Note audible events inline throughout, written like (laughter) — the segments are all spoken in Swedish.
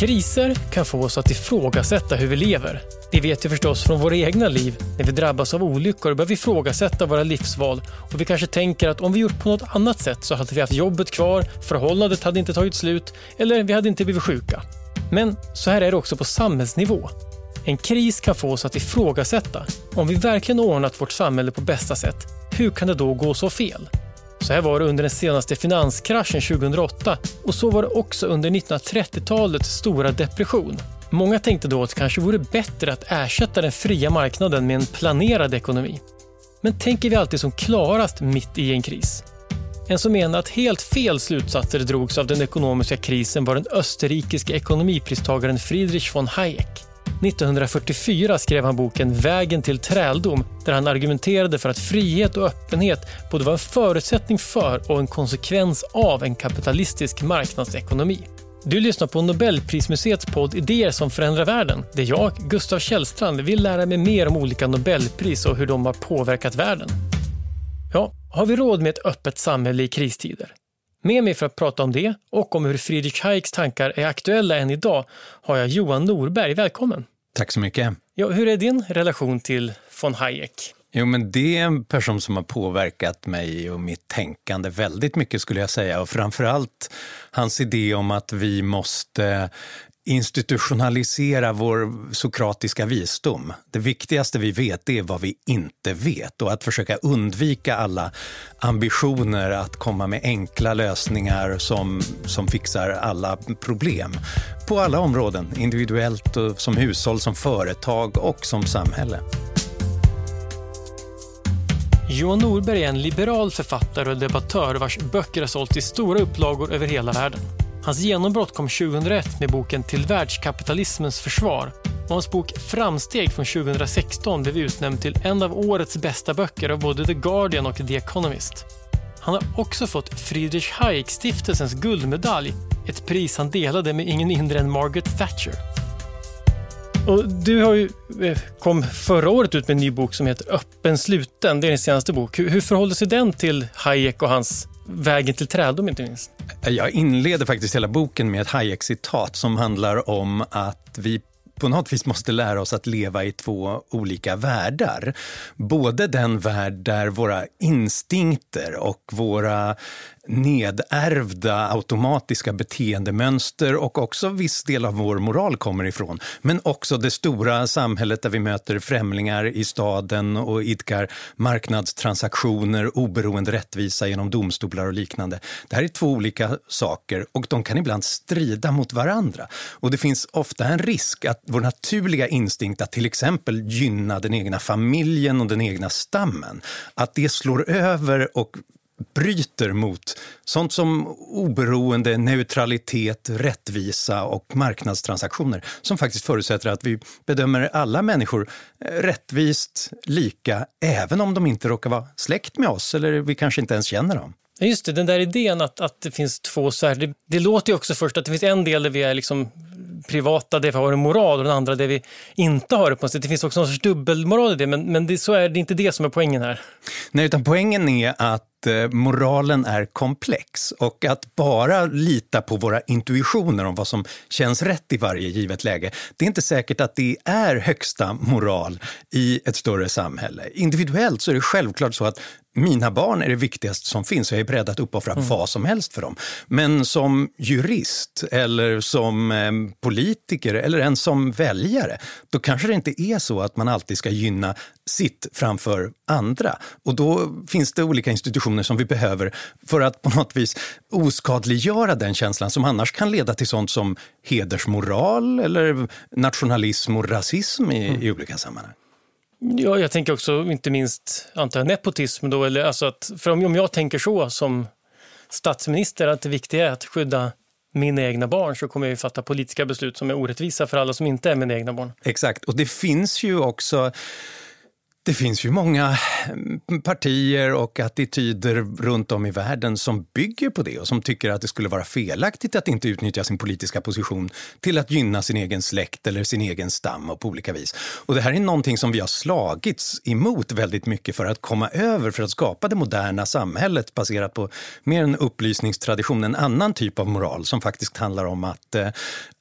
Kriser kan få oss att ifrågasätta hur vi lever. Det vet vi förstås från våra egna liv. När vi drabbas av olyckor börjar vi ifrågasätta våra livsval och vi kanske tänker att om vi gjort på något annat sätt så hade vi haft jobbet kvar, förhållandet hade inte tagit slut eller vi hade inte blivit sjuka. Men så här är det också på samhällsnivå. En kris kan få oss att ifrågasätta. Om vi verkligen ordnat vårt samhälle på bästa sätt, hur kan det då gå så fel? Så här var det under den senaste finanskraschen 2008 och så var det också under 1930-talets stora depression. Många tänkte då att det kanske vore bättre att ersätta den fria marknaden med en planerad ekonomi. Men tänker vi alltid som klarast mitt i en kris? En som menar att helt fel slutsatser drogs av den ekonomiska krisen var den österrikiske ekonomipristagaren Friedrich von Hayek. 1944 skrev han boken Vägen till träldom där han argumenterade för att frihet och öppenhet både var en förutsättning för och en konsekvens av en kapitalistisk marknadsekonomi. Du lyssnar på Nobelprismuseets podd Idéer som förändrar världen där jag, Gustav Källstrand, vill lära mig mer om olika Nobelpris och hur de har påverkat världen. Ja, har vi råd med ett öppet samhälle i kristider? Med mig för att prata om det och om hur Friedrich Hayeks tankar är aktuella än idag har jag Johan Norberg. Välkommen! Tack så mycket. Ja, hur är din relation till von Hayek? Jo, men det är en person som har påverkat mig och mitt tänkande väldigt mycket skulle jag säga. Och framförallt hans idé om att vi måste institutionalisera vår sokratiska visdom. Det viktigaste vi vet är vad vi inte vet och att försöka undvika alla ambitioner att komma med enkla lösningar som, som fixar alla problem på alla områden, individuellt, och som hushåll, som företag och som samhälle. Johan Norberg är en liberal författare och debattör vars böcker har sålts i stora upplagor över hela världen. Hans genombrott kom 2001 med boken Till världskapitalismens försvar och hans bok Framsteg från 2016 blev utnämnd till en av årets bästa böcker av både The Guardian och The Economist. Han har också fått Friedrich Hayek-stiftelsens guldmedalj, ett pris han delade med ingen mindre än Margaret Thatcher. Och du har ju, eh, kom förra året ut med en ny bok som heter Öppen sluten. Det är din senaste bok. Hur, hur förhåller sig den till Hayek och hans Vägen till trädom, inte minst? Jag inleder faktiskt hela boken med ett Hayek-citat som handlar om att vi på något vis måste lära oss att leva i två olika världar. Både den värld där våra instinkter och våra nedärvda automatiska beteendemönster och också viss del av vår moral kommer ifrån. Men också det stora samhället där vi möter främlingar i staden och idkar marknadstransaktioner, oberoende rättvisa genom domstolar och liknande. Det här är två olika saker och de kan ibland strida mot varandra. Och det finns ofta en risk att vår naturliga instinkt att till exempel gynna den egna familjen och den egna stammen, att det slår över och bryter mot sånt som oberoende, neutralitet, rättvisa och marknadstransaktioner som faktiskt förutsätter att vi bedömer alla människor eh, rättvist lika även om de inte råkar vara släkt med oss eller vi kanske inte ens känner dem. Just det, den där idén att, att det finns två sfärer. Det, det låter ju också först att det finns en del där vi är liksom privata, där vi har en moral och den andra där vi inte har det. på sätt. Det finns också någon sorts dubbelmoral i det, men, men det, så är det inte det som är poängen här. Nej, utan poängen är att moralen är komplex och att bara lita på våra intuitioner om vad som känns rätt i varje givet läge, det är inte säkert att det är högsta moral i ett större samhälle. Individuellt så är det självklart så att mina barn är det viktigaste som finns och jag är beredd att uppoffra mm. vad som helst för dem. Men som jurist eller som eh, politiker eller ens som väljare, då kanske det inte är så att man alltid ska gynna sitt framför andra. Och då finns det olika institutioner som vi behöver för att på något vis oskadliggöra den känslan som annars kan leda till sånt som hedersmoral eller nationalism och rasism i, mm. i olika sammanhang. Ja, jag tänker också inte minst antar jag, nepotism. Då, eller, alltså att, för om, om jag tänker så som statsminister att det viktiga är att skydda mina egna barn så kommer jag fatta politiska beslut som är orättvisa för alla som inte är mina egna barn. Exakt, och det finns ju också det finns ju många mm, partier och attityder runt om i världen som bygger på det och som tycker att det skulle vara felaktigt att inte utnyttja sin politiska position till att gynna sin egen släkt eller sin egen stam och på olika vis. Och det här är någonting som vi har slagits emot väldigt mycket för att komma över, för att skapa det moderna samhället baserat på mer en upplysningstradition, en annan typ av moral som faktiskt handlar om att eh,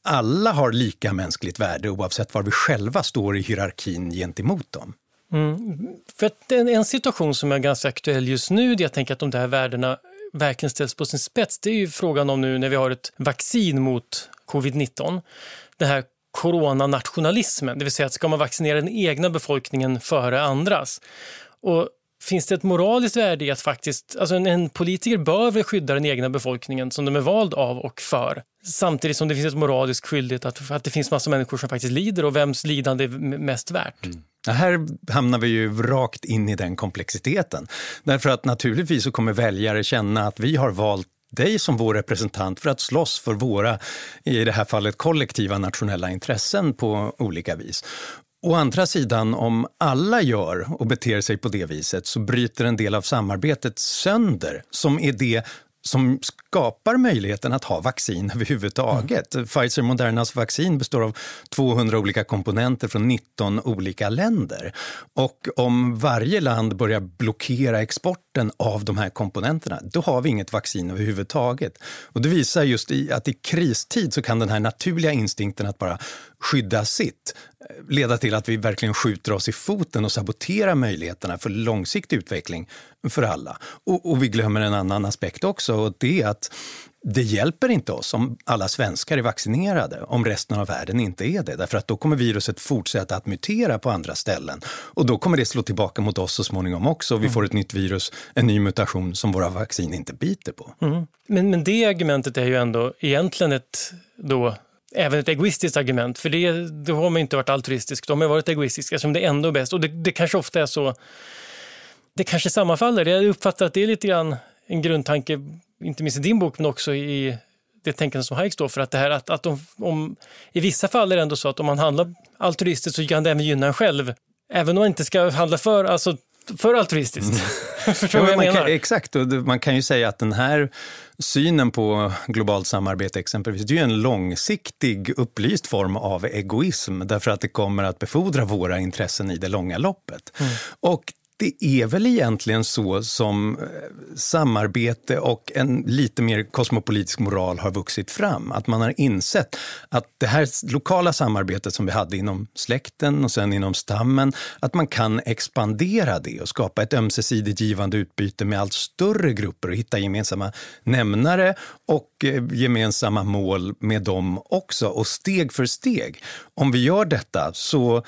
alla har lika mänskligt värde oavsett var vi själva står i hierarkin gentemot dem. Mm. För att en, en situation som är ganska aktuell just nu, där jag tänker att de där värdena verkligen ställs på sin spets, det är ju frågan om nu när vi har ett vaccin mot covid-19. Den här coronanationalismen, det vill säga att ska man vaccinera den egna befolkningen före andras? Och finns det ett moraliskt värde i att faktiskt, alltså en, en politiker bör väl skydda den egna befolkningen som de är vald av och för. Samtidigt som det finns ett moraliskt skyldighet att, att det finns massa människor som faktiskt lider och vems lidande är mest värt. Mm. Här hamnar vi ju rakt in i den komplexiteten. Därför att naturligtvis så kommer väljare känna att vi har valt dig som vår representant för att slåss för våra, i det här fallet kollektiva nationella intressen på olika vis. Å andra sidan, om alla gör och beter sig på det viset så bryter en del av samarbetet sönder, som är det som skapar möjligheten att ha vaccin (laughs) överhuvudtaget. Mm. Pfizer Modernas vaccin består av 200 olika komponenter från 19 olika länder. Och om varje land börjar blockera exporten av de här komponenterna, då har vi inget vaccin överhuvudtaget. Och det visar just i att i kristid så kan den här naturliga instinkten att bara skydda sitt eh, leda till att vi verkligen skjuter oss i foten och saboterar möjligheterna för långsiktig utveckling för alla. Och, och vi glömmer en annan aspekt också och det är att det hjälper inte oss om alla svenskar är vaccinerade om resten av världen inte är det. Därför att då kommer viruset fortsätta att mutera på andra ställen. Och då kommer det slå tillbaka mot oss så småningom också. Vi mm. får ett nytt virus, en ny mutation som våra vaccin inte biter på. Mm. Men, men det argumentet är ju ändå egentligen ett då även ett egoistiskt argument. För det, då har man inte varit altruistisk, då har man varit egoistisk som det är ändå bäst. Och det, det kanske ofta är så, det kanske sammanfaller. Jag uppfattar att det är lite grann en grundtanke, inte minst i din bok, men också i det tänkande som Hayek står för. Att det här att, att de, om, I vissa fall är det ändå så att om man handlar altruistiskt så kan det även gynna en själv. Även om man inte ska handla för, alltså för altruistiskt. Mm. (laughs) Förstår du ja, vad jag menar? Kan, exakt, och man kan ju säga att den här synen på globalt samarbete exempelvis, det är ju en långsiktig upplyst form av egoism därför att det kommer att befordra våra intressen i det långa loppet. Mm. Och det är väl egentligen så som eh, samarbete och en lite mer kosmopolitisk moral har vuxit fram. Att man har insett att det här lokala samarbetet som vi hade inom släkten och sen inom stammen, att man kan expandera det och skapa ett ömsesidigt givande utbyte med allt större grupper och hitta gemensamma nämnare och eh, gemensamma mål med dem också. Och steg för steg, om vi gör detta så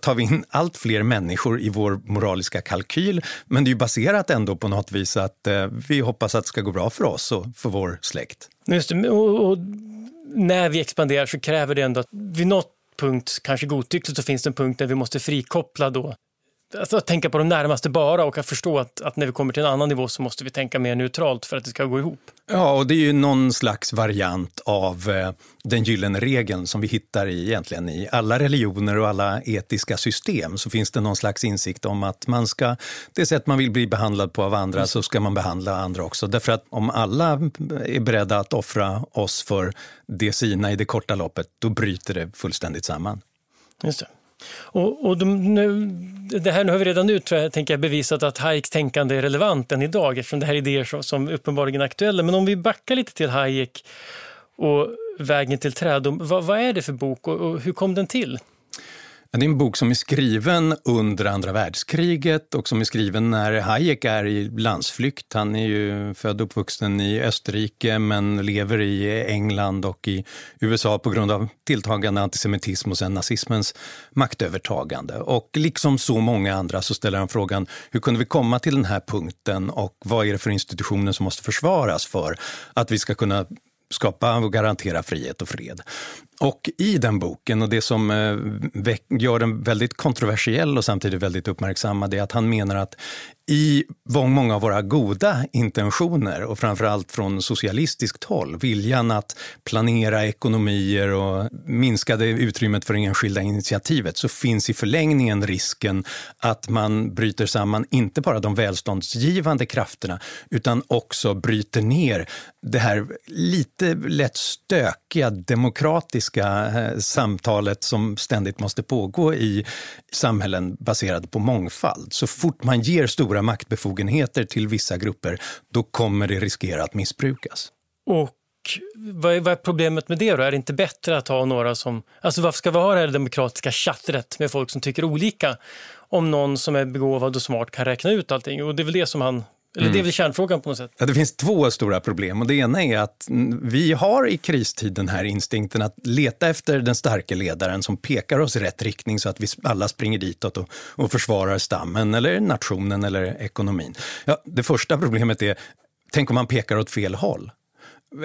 tar vi in allt fler människor i vår moraliska kalkyl. Men det är baserat ändå på något vis att eh, vi hoppas att det ska gå bra för oss och för vår släkt. Just det, och, och, när vi expanderar så kräver det ändå att vid något punkt, kanske godtyckligt, så finns det en punkt där vi måste frikoppla då alltså att tänka på de närmaste bara och att förstå att, att, när vi kommer till en annan nivå så måste vi tänka mer neutralt för att det ska gå ihop. Ja, och det är ju någon slags variant av eh, den gyllene regeln som vi hittar i, egentligen i alla religioner och alla etiska system. Så finns det någon slags insikt om att man ska, det sätt man vill bli behandlad på av andra så ska man behandla andra också. Därför att om alla är beredda att offra oss för det sina i det korta loppet, då bryter det fullständigt samman. Just det. Och, och de, nu, det här nu har vi redan nu tror jag, tänker jag, bevisat att Hayeks tänkande är relevant än idag eftersom det här är idéer som, som uppenbarligen är aktuella. Men om vi backar lite till Hayek och Vägen till trädom, vad, vad är det för bok och, och hur kom den till? Det är en bok som är skriven under andra världskriget och som är skriven när Hayek är i landsflykt. Han är ju född och uppvuxen i Österrike men lever i England och i USA på grund av tilltagande antisemitism och sen nazismens maktövertagande. Och liksom så många andra så ställer han frågan hur kunde vi komma till den här punkten och vad är det för institutioner som måste försvaras för att vi ska kunna skapa och garantera frihet och fred. Och i den boken, och det som eh, gör den väldigt kontroversiell och samtidigt väldigt uppmärksammad, är att han menar att i många av våra goda intentioner och framförallt från socialistiskt håll, viljan att planera ekonomier och minska det utrymmet för det enskilda initiativet, så finns i förlängningen risken att man bryter samman inte bara de välståndsgivande krafterna utan också bryter ner det här lite lätt stökiga demokratiska eh, samtalet som ständigt måste pågå i samhällen baserade på mångfald. Så fort man ger stora maktbefogenheter till vissa grupper, då kommer det riskera att missbrukas. Och vad är, vad är, problemet med det då? Är det inte bättre att ha några som... Alltså varför ska vi ha det här demokratiska chattret med folk som tycker olika? Om någon som är begåvad och smart kan räkna ut allting. Och det är väl det som han eller det är mm. väl kärnfrågan på något sätt? Ja, det finns två stora problem. Och det ena är att vi har i kristid den här instinkten att leta efter den starka ledaren som pekar oss i rätt riktning så att vi alla springer ditåt och, och försvarar stammen eller nationen eller ekonomin. Ja, det första problemet är, tänk om man pekar åt fel håll?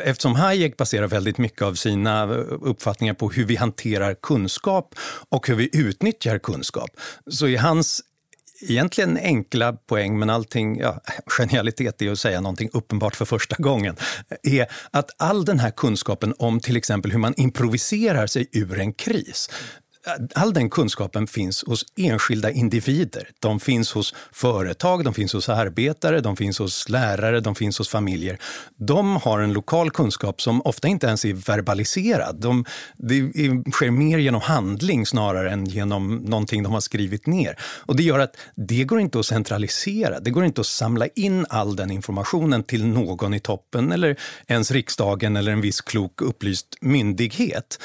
Eftersom Hayek baserar väldigt mycket av sina uppfattningar på hur vi hanterar kunskap och hur vi utnyttjar kunskap, så är hans egentligen enkla poäng, men allting, ja, (laughs) genialitet är att säga någonting uppenbart för första gången, är att all den här kunskapen om till exempel hur man improviserar sig ur en kris, all den kunskapen finns hos enskilda individer. De finns hos företag, de finns hos arbetare, de finns hos lärare, de finns hos familjer. De har en lokal kunskap som ofta inte ens är verbaliserad. De, det sker mer genom handling snarare än genom någonting de har skrivit ner. Och det gör att det går inte att centralisera. Det går inte att samla in all den informationen till någon i toppen eller ens riksdagen eller en viss klok upplyst myndighet.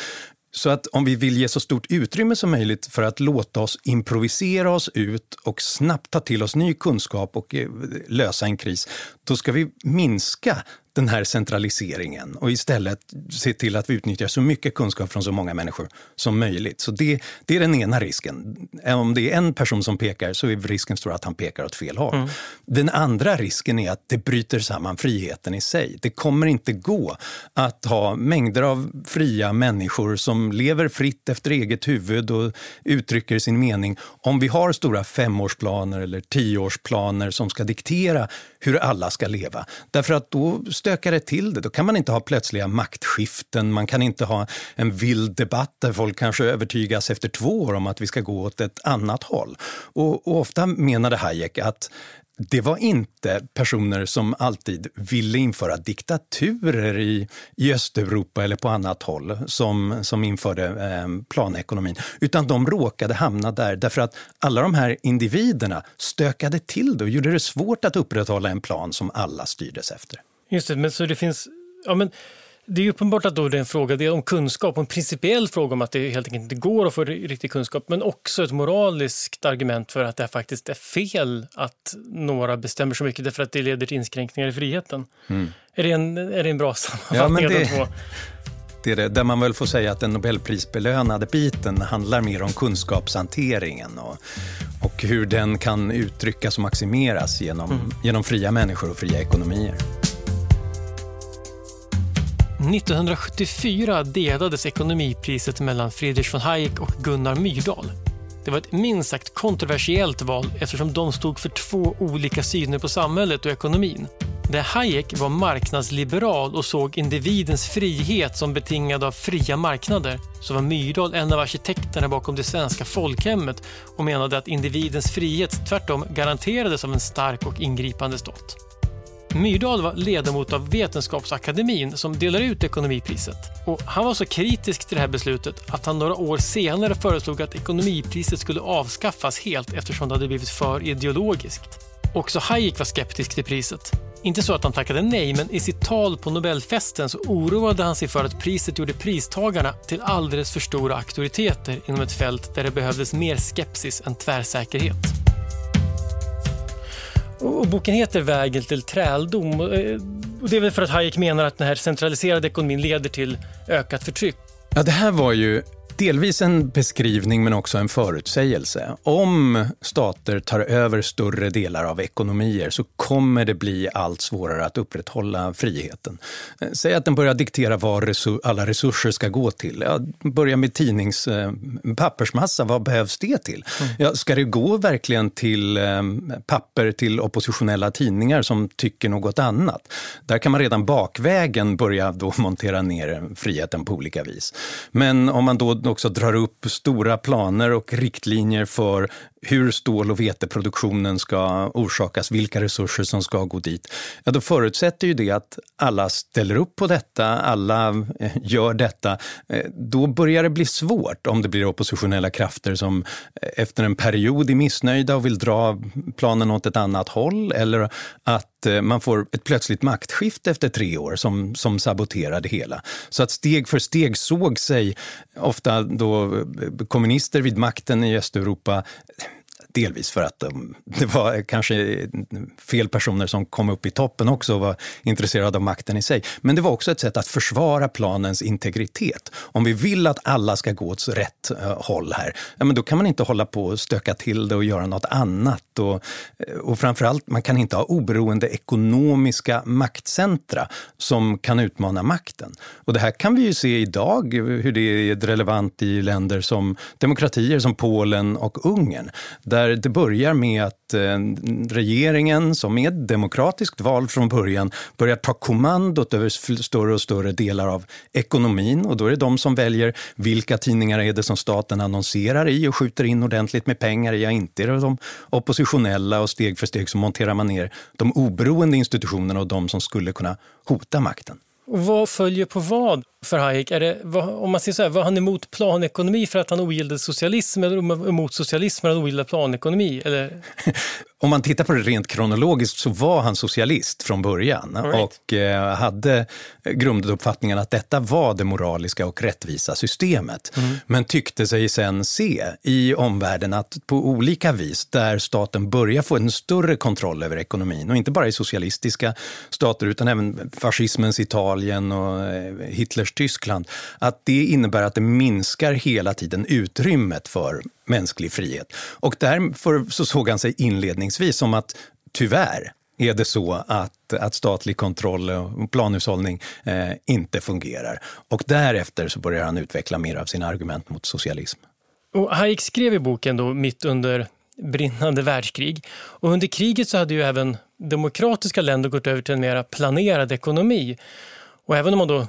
Så att om vi vill ge så stort utrymme som möjligt för att låta oss improvisera oss ut och snabbt ta till oss ny kunskap och eh, lösa en kris, då ska vi minska den här centraliseringen och istället se till att vi utnyttjar så mycket kunskap från så många människor som möjligt. Så det, det är den ena risken. Om det är en person som pekar så är risken stor att han pekar åt fel håll. Mm. Den andra risken är att det bryter samman friheten i sig. Det kommer inte gå att ha mängder av fria människor som lever fritt efter eget huvud och uttrycker sin mening om vi har stora femårsplaner eller tioårsplaner som ska diktera hur alla ska leva. Därför att då stökar det till det. Då kan man inte ha plötsliga maktskiften, man kan inte ha en vild debatt där folk kanske övertygas efter två år om att vi ska gå åt ett annat håll. Och, och ofta menade Hayek att det var inte personer som alltid ville införa diktaturer i, i Östeuropa eller på annat håll som, som införde eh, planekonomin, utan de råkade hamna där därför att alla de här individerna stökade till det och gjorde det svårt att upprätthålla en plan som alla styrdes efter. Just det, men så det finns... Ja, men det är uppenbart att då det är en fråga det är om kunskap, en principiell fråga om att det helt enkelt inte går att få riktig kunskap, men också ett moraliskt argument för att det faktiskt är fel att några bestämmer så mycket därför att det leder till inskränkningar i friheten. Mm. Är, det en, är det en bra (laughs) sammanfattning ja, det, av de två? Det är det, där man väl får säga att den Nobelprisbelönade biten handlar mer om kunskapshanteringen och, och hur den kan uttryckas och maximeras genom, mm. genom fria människor och fria ekonomier. 1974 delades ekonomipriset mellan Friedrich von Hayek och Gunnar Myrdal. Det var ett minst sagt kontroversiellt val eftersom de stod för två olika syner på samhället och ekonomin. Där Hayek var marknadsliberal och såg individens frihet som betingad av fria marknader så var Myrdal en av arkitekterna bakom det svenska folkhemmet och menade att individens frihet tvärtom garanterades av en stark och ingripande stat. Myrdal var ledamot av Vetenskapsakademin som delar ut ekonomipriset. Och han var så kritisk till det här beslutet att han några år senare föreslog att ekonomipriset skulle avskaffas helt eftersom det hade blivit för ideologiskt. Också Hayek var skeptisk till priset. Inte så att han tackade nej, men i sitt tal på Nobelfesten så oroade han sig för att priset gjorde pristagarna till alldeles för stora auktoriteter inom ett fält där det behövdes mer skepsis än tvärsäkerhet. Och boken heter Vägen till träldom. Eh, och det är väl för att Hayek menar att den här centraliserade ekonomin leder till ökat förtryck. Ja, det här var ju delvis en beskrivning men också en förutsägelse. Om stater tar över större delar av ekonomier så kommer det bli allt svårare att upprätthålla friheten. Eh, säg att den börjar diktera vad alla resurser ska gå till. Ja, börja med tidnings eh, pappersmassa, vad behövs det till? Mm. Ja, ska det gå verkligen till eh, papper till oppositionella tidningar som tycker något annat? Där kan man redan bakvägen börja då montera ner friheten på olika vis. Men om man då också drar upp stora planer och riktlinjer för hur stål och veteproduktionen ska orsakas, vilka resurser som ska gå dit, ja då förutsätter ju det att alla ställer upp på detta, alla eh, gör detta. Eh, då börjar det bli svårt om det blir oppositionella krafter som eh, efter en period är missnöjda och vill dra planen åt ett annat håll eller att man får ett plötsligt maktskifte efter tre år som, som saboterar det hela. Så att steg för steg såg sig ofta då kommunister vid makten i Östeuropa Delvis för att de, det var kanske fel personer som kom upp i toppen också och var intresserade av makten i sig. Men det var också ett sätt att försvara planens integritet. Om vi vill att alla ska gå åt rätt eh, håll här, ja, men då kan man inte hålla på och stöka till det och göra något annat. Och, eh, och framförallt, man kan inte ha oberoende ekonomiska maktcentra som kan utmana makten. Och det här kan vi ju se idag, hur det är relevant i länder som demokratier som Polen och Ungern. Där det börjar med att eh, regeringen, som är demokratiskt vald från början, börjar ta kommandot över större och större delar av ekonomin. Och då är det de som väljer vilka tidningar är det som staten annonserar i och skjuter in ordentligt med pengar i. Ja, inte är det de oppositionella och steg för steg så monterar man ner de oberoende institutionerna och de som skulle kunna hota makten. Och vad följer på vad för Hayek? Är det, vad, om man säger så här, var han emot planekonomi för att han ogillade socialism eller emot socialism för att han ogillade planekonomi? Eller? (laughs) om man tittar på det rent kronologiskt så var han socialist från början right. och eh, hade grunduppfattningen att detta var det moraliska och rättvisa systemet. Mm. Men tyckte sig sen se i omvärlden att på olika vis där staten börjar få en större kontroll över ekonomin och inte bara i socialistiska stater utan även fascismens Italien och eh, Hitlers Tyskland, att det innebär att det minskar hela tiden utrymmet för mänsklig frihet. Och därför så såg han sig inledningsvis som att tyvärr är det så att, att statlig kontroll och planhushållning eh, inte fungerar. Och därefter så börjar han utveckla mer av sina argument mot socialism. Och Hayek skrev i boken då mitt under brinnande världskrig. Och under kriget så hade ju även demokratiska länder gått över till en mer planerad ekonomi. Och även om man då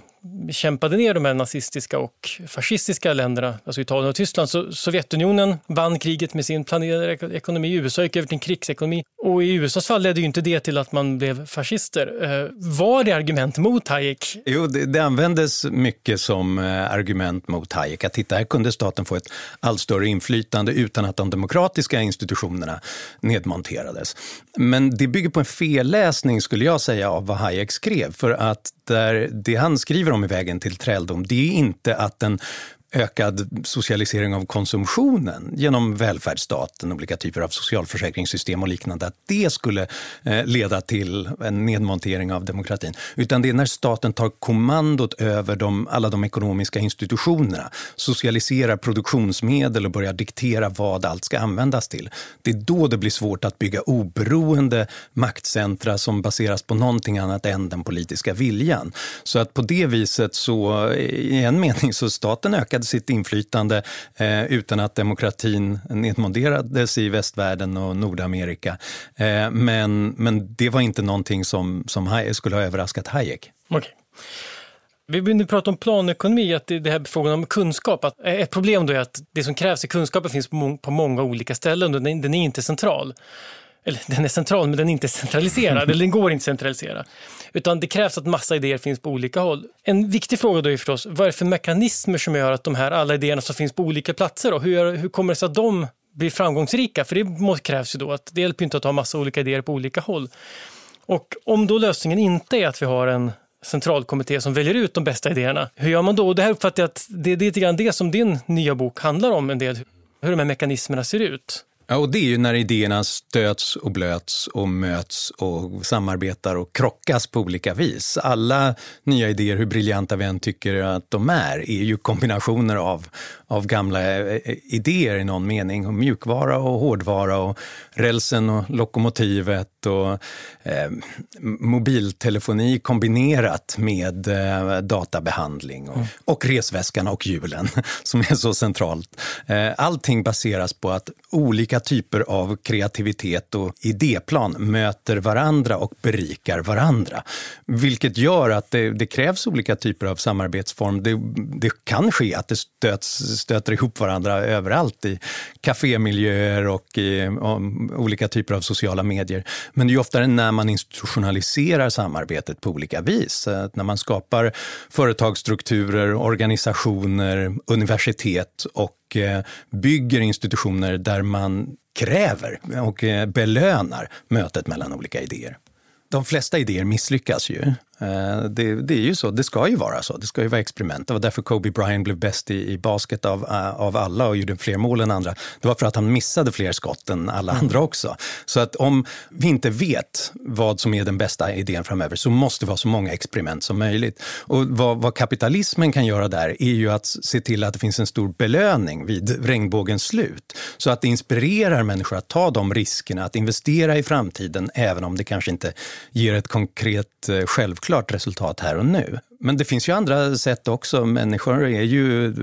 kämpade ner de här nazistiska och fascistiska länderna, alltså Italien och Tyskland, så Sovjetunionen vann kriget med sin planerade ekonomi. USA gick över till en krigsekonomi. Och i USAs fall ledde ju inte det till att man blev fascister. Eh, var det argument mot Hayek? Jo, det, det användes mycket som eh, argument mot Hayek. Att titta, här kunde staten få ett allt större inflytande utan att de demokratiska institutionerna nedmonterades. Men det bygger på en felläsning, skulle jag säga, av vad Hayek skrev. För att där, det han skriver om i Vägen till träldom, det är inte att den ökad socialisering av konsumtionen genom välfärdsstaten, olika typer av socialförsäkringssystem och liknande, att det skulle eh, leda till en nedmontering av demokratin. Utan det är när staten tar kommandot över de, alla de ekonomiska institutionerna, socialiserar produktionsmedel och börjar diktera vad allt ska användas till. Det är då det blir svårt att bygga oberoende maktcentra som baseras på någonting annat än den politiska viljan. Så att på det viset så, i en mening, så staten ökade sitt inflytande eh, utan att demokratin nedmonterades i västvärlden och Nordamerika. Eh, men, men det var inte någonting som, som skulle ha överraskat Hayek. Okay. Vi vill nu prata om planekonomi, att det, här frågan om kunskap. Att eh, ett problem då är att det som krävs i kunskapen finns på, på många olika ställen och den, den är inte central eller den är central men den är inte centraliserad, eller den går inte att centralisera. Utan det krävs att massa idéer finns på olika håll. En viktig fråga då är förstås, vad är det för mekanismer som gör att de här alla idéerna som finns på olika platser, då, hur, hur kommer det sig att de blir framgångsrika? För det krävs ju då att det hjälper inte att ha massa olika idéer på olika håll. Och om då lösningen inte är att vi har en centralkommitté som väljer ut de bästa idéerna, hur gör man då? Och det här uppfattar jag att det, det är lite grann det som din nya bok handlar om en del, hur de här mekanismerna ser ut. Ja, och det är ju när idéerna stöts och blöts och möts och samarbetar och krockas på olika vis. Alla nya idéer, hur briljanta vi än tycker att de är, är ju kombinationer av, av gamla eh, idéer i någon mening. Mjukvara och hårdvara och rälsen och lokomotivet och eh, mobiltelefoni kombinerat med eh, databehandling och, mm. och resväskan och hjulen (laughs) som är så centralt. Eh, allting baseras på att olika Olika typer av kreativitet och idéplan möter varandra och berikar varandra. Vilket gör att det, det krävs olika typer av samarbetsform. Det, det kan ske att det stöts, stöter ihop varandra överallt i kafémiljöer och i och olika typer av sociala medier. Men det är oftare när man institutionaliserar samarbetet på olika vis. När man skapar företagsstrukturer, organisationer, universitet och och eh, bygger institutioner där man kräver och eh, belönar mötet mellan olika idéer. De flesta idéer misslyckas ju. Eh, det, det, är ju så, det ska ju vara så. Det ska ju vara experiment. Det var därför Kobe Bryant blev bäst i, i basket av, uh, av alla och gjorde fler mål än andra. Det var för att han missade fler skott än alla mm. andra också. Så att om vi inte vet vad som är den bästa idén framöver så måste vi ha så många experiment som möjligt. Och vad, vad kapitalismen kan göra där är ju att se till att det finns en stor belöning vid regnbågens slut. Så att det inspirerar människor att ta de riskerna, att investera i framtiden även om det kanske inte ger ett konkret uh, självklart självklart resultat här och nu. Men det finns ju andra sätt också. Människor är ju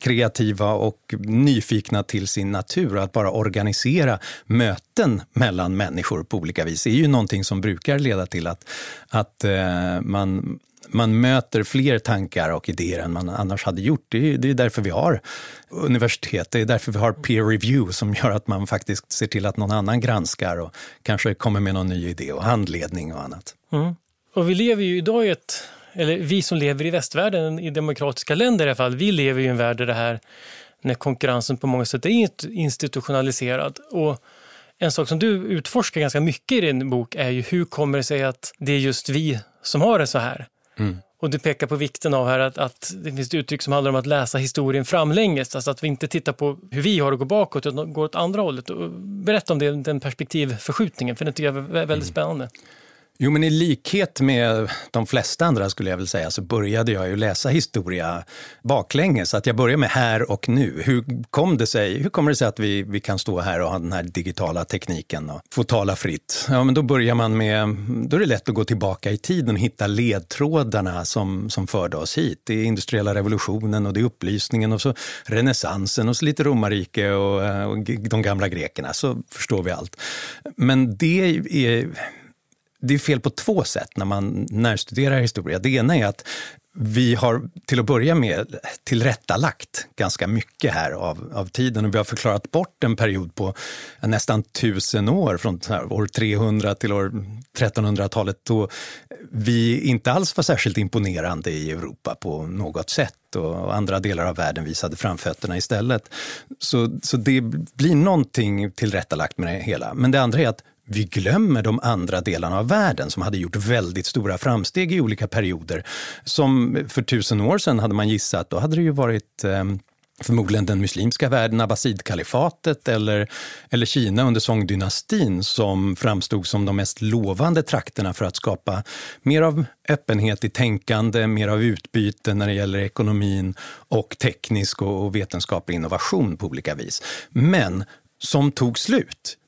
kreativa och nyfikna till sin natur. Att bara organisera möten mellan människor på olika vis är ju någonting som brukar leda till att, att eh, man man möter fler tankar och idéer än man annars hade gjort. Det är, det är därför vi har universitet, det är därför vi har peer review som gör att man faktiskt ser till att någon annan granskar och kanske kommer med någon ny idé och handledning och annat. Mm. Och vi lever ju idag i ett, eller vi som lever i västvärlden, i demokratiska länder i alla fall, vi lever i en värld där det här, när konkurrensen på många sätt är institutionaliserad. Och en sak som du utforskar ganska mycket i din bok är ju hur kommer det sig att det är just vi som har det så här? Mm. Och du pekar på vikten av här att, att, det finns ett uttryck som handlar om att läsa historien framlänges, alltså att vi inte tittar på hur vi har det gå bakåt utan går åt andra hållet. Berätta om det, den perspektivförskjutningen, för det tycker jag är väldigt mm. spännande. Jo, men i likhet med de flesta andra skulle jag väl säga så började jag ju läsa historia baklänges. Att jag började med här och nu. Hur, kom det sig, hur kommer det sig att vi, vi kan stå här och ha den här digitala tekniken och få tala fritt? Ja, men då börjar man med, då är det lätt att gå tillbaka i tiden och hitta ledtrådarna som, som förde oss hit. Det är industriella revolutionen och det är upplysningen och så renässansen och så lite romarrike och, och de gamla grekerna. Så förstår vi allt. Men det är det är fel på två sätt när man närstuderar historia. Det ena är att vi har till att börja med tillrättalagt ganska mycket här av, av tiden och vi har förklarat bort en period på nästan tusen år, från år 300 till år 1300-talet då vi inte alls var särskilt imponerande i Europa på något sätt och andra delar av världen visade framfötterna istället. Så, så det blir någonting tillrättalagt med det hela. Men det andra är att vi glömmer de andra delarna av världen som hade gjort väldigt stora framsteg i olika perioder. Som för tusen år sedan hade man gissat, då hade det ju varit eh, förmodligen den muslimska världen, abbasidkalifatet eller, eller Kina under Song-dynastin som framstod som de mest lovande trakterna för att skapa mer av öppenhet i tänkande, mer av utbyte när det gäller ekonomin och teknisk och vetenskaplig innovation på olika vis. Men som tog slut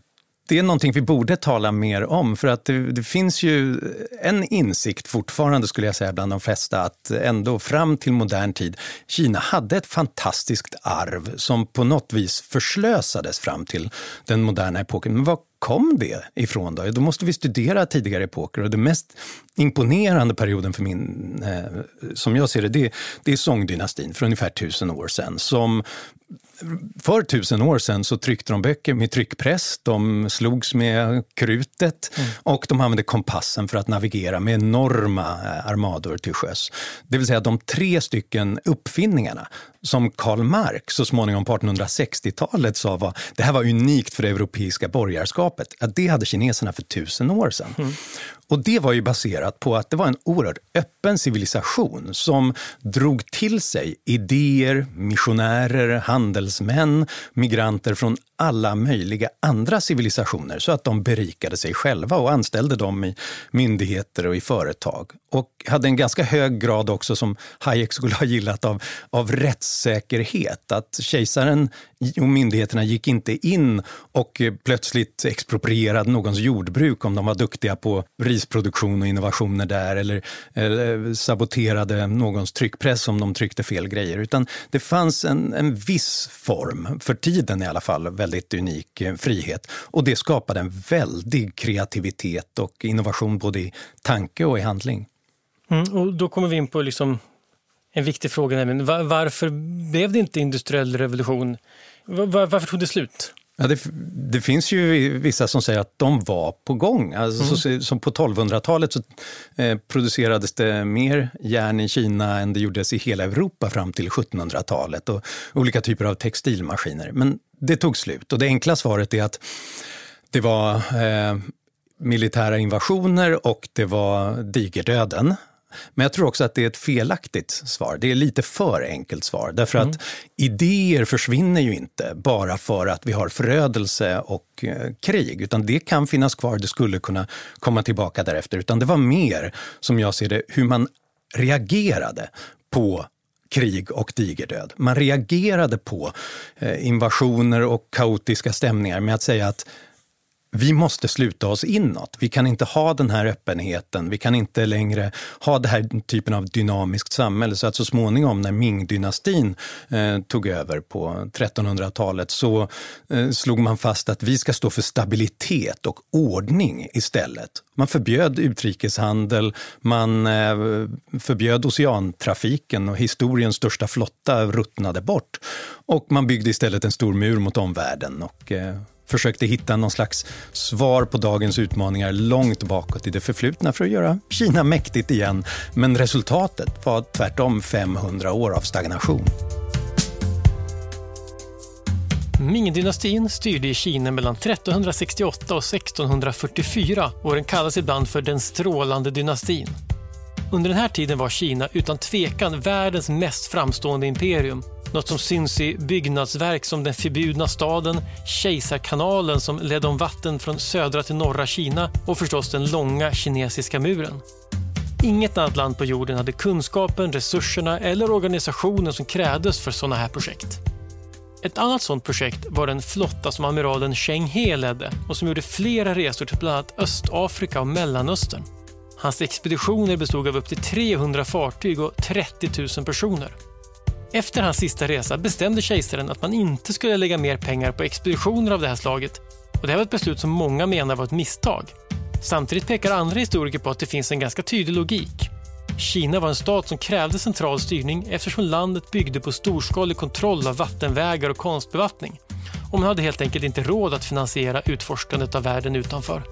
det är någonting vi borde tala mer om. För att det, det, finns ju en insikt fortfarande, skulle jag säga, bland de flesta att ändå fram till modern tid, Kina hade ett fantastiskt arv som på något vis förslösades fram till den moderna epoken. Men vad kom det ifrån då? Då måste vi studera tidigare epoker och den mest imponerande perioden för min, eh, som jag ser det, det, det är Song-dynastin för ungefär tusen år sedan som för tusen år sedan så tryckte de böcker med tryckpress, de slogs med krutet mm. och de använde kompassen för att navigera med enorma eh, armador till sjöss. Det vill säga de tre stycken uppfinningarna som Karl Marx så småningom på 1860-talet sa var det här var unikt för det europeiska borgarskapet. Att det hade kineserna för tusen år sedan. Mm. Och det var ju baserat på att det var en oerhört öppen civilisation som drog till sig idéer, missionärer, handelsmän, migranter från alla möjliga andra civilisationer så att de berikade sig själva och anställde dem i myndigheter och i företag. Och hade en ganska hög grad också, som Hayek skulle ha gillat, av, av rättssäkerhet. Att kejsaren och myndigheterna gick inte in och plötsligt exproprierade någons jordbruk om de var duktiga på risproduktion och innovationer där eller, eller saboterade någons tryckpress om de tryckte fel grejer. Utan det fanns en, en viss form, för tiden i alla fall, väldigt unik eh, frihet. Och det skapade en väldig kreativitet och innovation både i tanke och i handling. Mm, och då kommer vi in på liksom en viktig fråga, nämligen varför blev det inte industriell revolution? Var, varför tog det slut? Ja, det, det, finns ju vissa som säger att de var på gång. Alltså, mm. så, som på 1200-talet så eh, producerades det mer järn i Kina än det gjordes i hela Europa fram till 1700-talet och olika typer av textilmaskiner. Men det tog slut och det enkla svaret är att det var eh, militära invasioner och det var digerdöden. Men jag tror också att det är ett felaktigt svar. Det är lite för enkelt svar. Därför mm. att idéer försvinner ju inte bara för att vi har förödelse och eh, krig. Utan det kan finnas kvar, det skulle kunna komma tillbaka därefter. Utan det var mer, som jag ser det, hur man reagerade på krig och digerdöd. Man reagerade på eh, invasioner och kaotiska stämningar med att säga att vi måste sluta oss inåt. Vi kan inte ha den här öppenheten. Vi kan inte längre ha den här typen av dynamiskt samhälle. Så att så småningom när Ming-dynastin eh, tog över på 1300-talet så eh, slog man fast att vi ska stå för stabilitet och ordning istället. Man förbjöd utrikeshandel, man eh, förbjöd oceantrafiken och historiens största flotta ruttnade bort. Och man byggde istället en stor mur mot omvärlden. Och, eh, försökte hitta någon slags svar på dagens utmaningar långt bakåt i det förflutna för att göra Kina mäktigt igen. Men resultatet var tvärtom 500 år av stagnation. Ming-dynastin styrde i Kina mellan 1368 och 1644 och den kallas ibland för den strålande dynastin. Under den här tiden var Kina utan tvekan världens mest framstående imperium något som syns i byggnadsverk som den förbjudna staden, Kejsarkanalen som ledde om vatten från södra till norra Kina och förstås den långa kinesiska muren. Inget annat land på jorden hade kunskapen, resurserna eller organisationen som krävdes för sådana här projekt. Ett annat sådant projekt var den flotta som amiralen Cheng He ledde och som gjorde flera resor till bland annat Östafrika och Mellanöstern. Hans expeditioner bestod av upp till 300 fartyg och 30 000 personer. Efter hans sista resa bestämde kejsaren att man inte skulle lägga mer pengar på expeditioner av det här slaget och det här var ett beslut som många menar var ett misstag. Samtidigt pekar andra historiker på att det finns en ganska tydlig logik. Kina var en stat som krävde central styrning eftersom landet byggde på storskalig kontroll av vattenvägar och konstbevattning. Och man hade helt enkelt inte råd att finansiera utforskandet av världen utanför.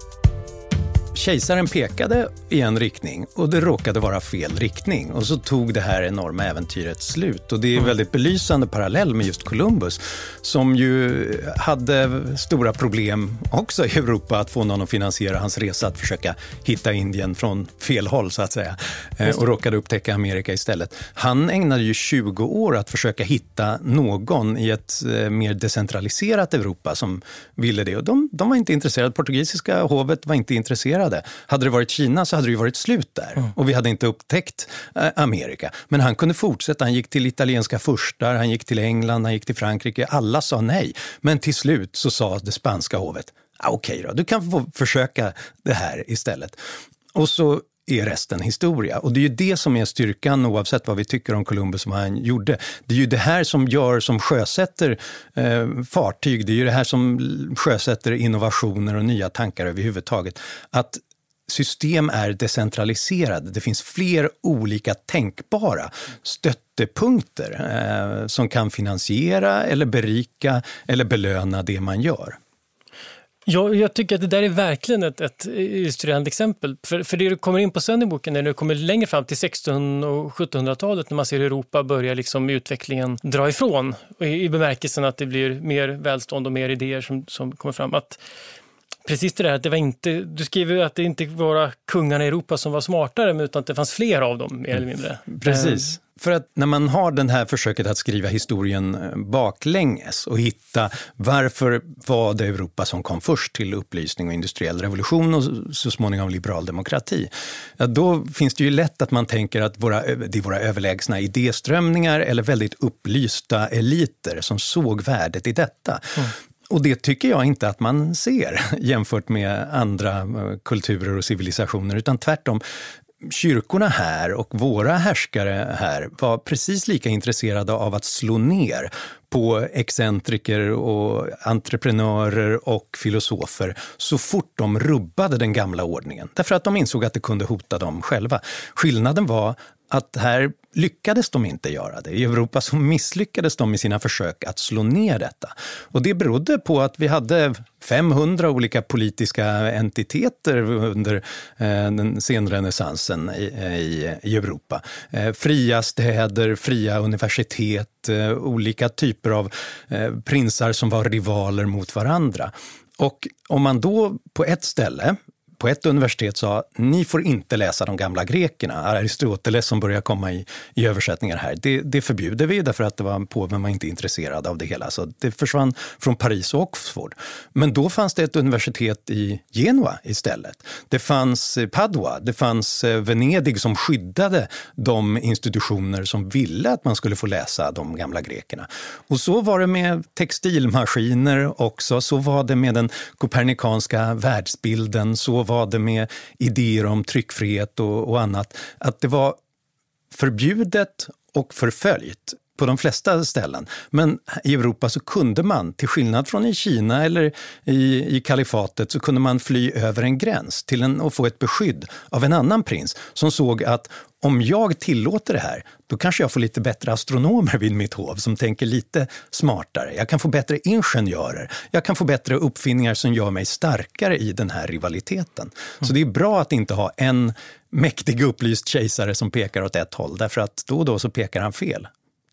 Kejsaren pekade i en riktning och det råkade vara fel riktning. Och så tog det här enorma äventyret slut. Och det är en mm. väldigt belysande parallell med just Columbus som ju hade stora problem också i Europa att få någon att finansiera hans resa att försöka hitta Indien från fel håll så att säga. Eh, och råkade upptäcka Amerika istället. Han ägnade ju 20 år att försöka hitta någon i ett eh, mer decentraliserat Europa som ville det. Och de, de var inte intresserade. Portugisiska hovet var inte intresserade fungerade. Hade det varit Kina så hade det varit slut där mm. och vi hade inte upptäckt eh, Amerika. Men han kunde fortsätta. Han gick till italienska furstar, han gick till England, han gick till Frankrike. Alla sa nej. Men till slut så sa det spanska hovet, ah, okej okay då, du kan få försöka det här istället. Och så är resten historia. Och det är ju det som är styrkan oavsett vad vi tycker om Columbus och vad han gjorde. Det är ju det här som gör, som sjösätter eh, fartyg, det är ju det här som sjösätter innovationer och nya tankar överhuvudtaget. Att system är decentraliserade. Det finns fler olika tänkbara stöttepunkter eh, som kan finansiera eller berika eller belöna det man gör. Ja, jag tycker att det där är verkligen ett, ett illustrerande exempel. För, för det du kommer in på sen i boken, när du kommer längre fram till 1600 och 1700-talet, när man ser Europa börja liksom utvecklingen dra ifrån, i, i bemärkelsen att det blir mer välstånd och mer idéer som, som kommer fram. Att precis det där att det var inte, du skriver att det inte var kungarna i Europa som var smartare, utan att det fanns fler av dem mer eller mindre. Precis. För att när man har det här försöket att skriva historien eh, baklänges och hitta varför var det Europa som kom först till upplysning och industriell revolution och så småningom liberal demokrati, ja, då finns det ju lätt att man tänker att våra, det är våra överlägsna idéströmningar eller väldigt upplysta eliter som såg värdet i detta. Mm. Och det tycker jag inte att man ser (laughs) jämfört med andra eh, kulturer och civilisationer, utan tvärtom kyrkorna här och våra härskare här var precis lika intresserade av att slå ner på excentriker och entreprenörer och filosofer så fort de rubbade den gamla ordningen. Därför att de insåg att det kunde hota dem själva. Skillnaden var att här lyckades de inte göra det. I Europa så misslyckades de i sina försök att slå ner detta. Och det berodde på att vi hade 500 olika politiska entiteter under eh, den senrenässansen i, i, i Europa. Eh, fria städer, fria universitet, eh, olika typer av eh, prinsar som var rivaler mot varandra. Och om man då på ett ställe på ett universitet sa ni får inte läsa de gamla grekerna, Aristoteles som börjar komma i, i översättningar här. Det, det förbjuder vi därför att det var, påven var inte intresserad av det hela. Så det försvann från Paris och Oxford. Men då fanns det ett universitet i Genua istället. Det fanns eh, Padua, det fanns eh, Venedig som skyddade de institutioner som ville att man skulle få läsa de gamla grekerna. Och så var det med textilmaskiner också, så var det med den kopernikanska världsbilden, så var det med idéer om tryckfrihet och, och annat, att det var förbjudet och förföljt på de flesta ställen. Men i Europa så kunde man, till skillnad från i Kina eller i, i kalifatet, så kunde man fly över en gräns till en, och få ett beskydd av en annan prins som såg att om jag tillåter det här, då kanske jag får lite bättre astronomer vid mitt hov som tänker lite smartare. Jag kan få bättre ingenjörer. Jag kan få bättre uppfinningar som gör mig starkare i den här rivaliteten. Mm. Så det är bra att inte ha en mäktig upplyst kejsare som pekar åt ett håll, därför att då och då så pekar han fel.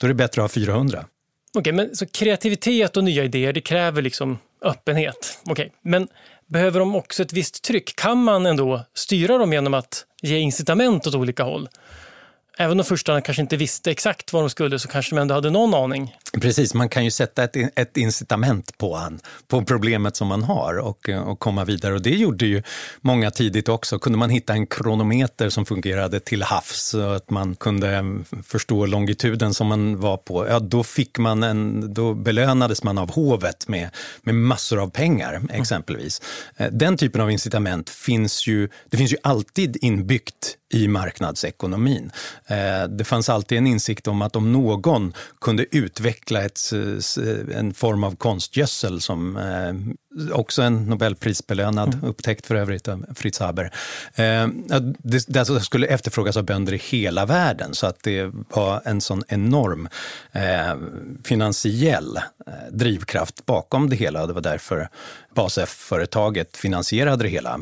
Då är det bättre att ha 400. Okej, okay, men så kreativitet och nya idéer, det kräver liksom öppenhet. Okej, okay, men behöver de också ett visst tryck? Kan man ändå styra dem genom att ge incitament åt olika håll? Även om furstarna kanske inte visste exakt vad de skulle så kanske de ändå hade någon aning. Precis, man kan ju sätta ett, ett incitament på, han, på problemet som man har och, och komma vidare. Och det gjorde ju många tidigt också. Kunde man hitta en kronometer som fungerade till havs så att man kunde förstå longituden som man var på, ja då fick man en, då belönades man av hovet med, med massor av pengar exempelvis. Mm. Den typen av incitament finns ju, det finns ju alltid inbyggt i marknadsekonomin. Eh, det fanns alltid en insikt om att om någon kunde utveckla ett, en form av konstgödsel som eh, också en Nobelprisbelönad mm. upptäckt för övrigt av Fritz Haber. Eh, det, det alltså skulle efterfrågas av bönder i hela världen så att det var en sån enorm finansiell drivkraft bakom det hela. Det var därför BASF-företaget finansierade det hela.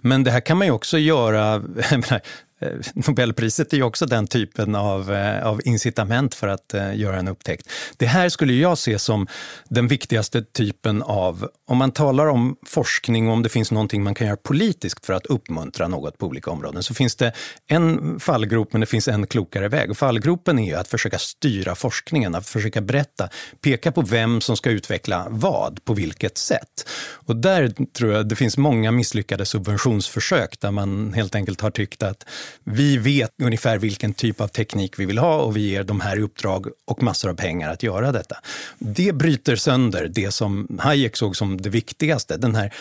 Men det här kan man ju också göra, (laughs) Eh, Eh, (laughs) Nobelpriset är ju också den typen av, eh, av incitament för att eh, göra en upptäckt. Det här skulle jag se som den viktigaste typen av, om man talar om forskning och om det finns någonting man kan göra politiskt för att uppmuntra något på olika områden, så finns det en fallgrop men det finns en klokare väg. Och fallgropen är ju att försöka styra forskningen, att försöka berätta, peka på vem som ska utveckla vad, på vilket sätt. Och där tror jag det finns många misslyckade subventionsförsök där man helt enkelt har tyckt att vi vet ungefär vilken typ av teknik vi vill ha och vi ger de här uppdrag och massor av pengar att göra detta. Det bryter sönder det som Hayek såg som det viktigaste, den här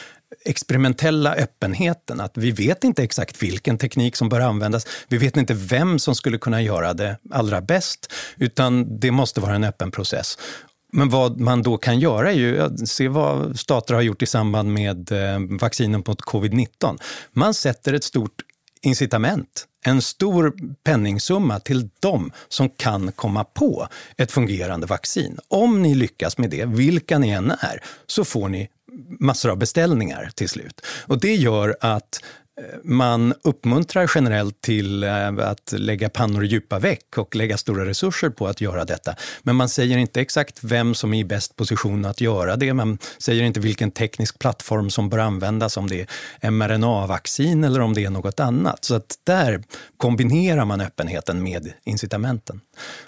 experimentella öppenheten. Att vi vet inte exakt vilken teknik som bör användas. Vi vet inte vem som skulle kunna göra det allra bäst, utan det måste vara en öppen process. Men vad man då kan göra är ju att se vad stater har gjort i samband med eh, vaccinen mot covid-19. Man sätter ett stort incitament, en stor penningsumma till dem som kan komma på ett fungerande vaccin. Om ni lyckas med det, vilka ni än är, så får ni massor av beställningar till slut. Och det gör att man uppmuntrar generellt till eh, att lägga pannor i djupa veck och lägga stora resurser på att göra detta. Men man säger inte exakt vem som är i bäst position att göra det. Man säger inte vilken teknisk plattform som bör användas, om det är mRNA-vaccin eller om det är något annat. Så att där kombinerar man öppenheten med incitamenten.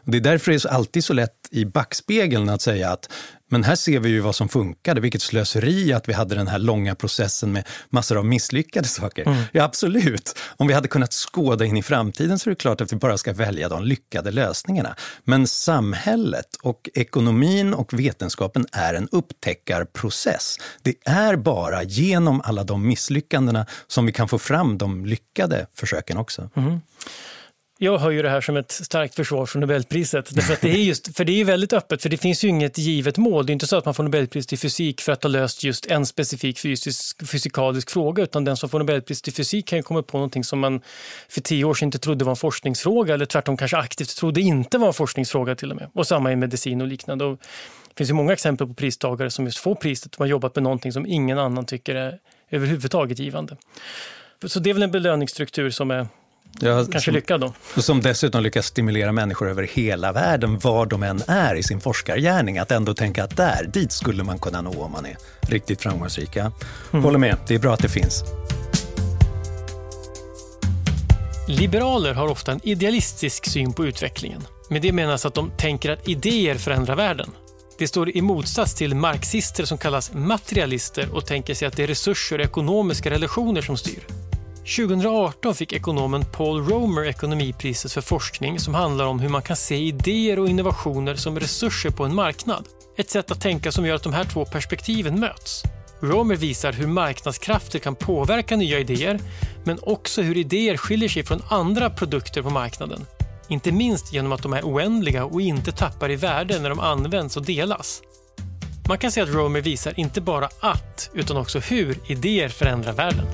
Det är därför det är alltid så lätt i backspegeln att säga att men här ser vi ju vad som funkade, vilket slöseri att vi hade den här långa processen med massor av misslyckade saker. Mm. Ja, absolut. Om vi hade kunnat skåda in i framtiden så är det klart att vi bara ska välja de lyckade lösningarna. Men samhället och ekonomin och vetenskapen är en upptäckarprocess. Det är bara genom alla de misslyckandena som vi kan få fram de lyckade försöken också. Mm. Jag hör ju det här som ett starkt försvar för Nobelpriset. Därför att det är just, för det är väldigt öppet, för det finns ju inget givet mål. Det är inte så att man får Nobelpris i fysik för att ha löst just en specifik fysisk, fysikalisk fråga, utan den som får Nobelpris i fysik kan ju komma på någonting som man för tio år sedan inte trodde var en forskningsfråga, eller tvärtom kanske aktivt trodde inte var en forskningsfråga till och med. Och samma i medicin och liknande. Och det finns ju många exempel på pristagare som just får priset, som har jobbat med någonting som ingen annan tycker är överhuvudtaget givande. Så det är väl en belöningsstruktur som är Ja, Kanske som, lyckad då. Som dessutom lyckas stimulera människor över hela världen, var de än är i sin forskargärning, att ändå tänka att där, dit skulle man kunna nå om man är riktigt framgångsrika. Mm. Håller med, det är bra att det finns. Liberaler har ofta en idealistisk syn på utvecklingen. Med det menas att de tänker att idéer förändrar världen. Det står i motsats till marxister som kallas materialister och tänker sig att det är resurser och ekonomiska relationer som styr. 2018 fick ekonomen Paul Romer ekonomipriset för forskning som handlar om hur man kan se idéer och innovationer som resurser på en marknad. Ett sätt att tänka som gör att de här två perspektiven möts. Romer visar hur marknadskrafter kan påverka nya idéer, men också hur idéer skiljer sig från andra produkter på marknaden. Inte minst genom att de är oändliga och inte tappar i värde när de används och delas. Man kan säga att Romer visar inte bara att, utan också hur idéer förändrar världen.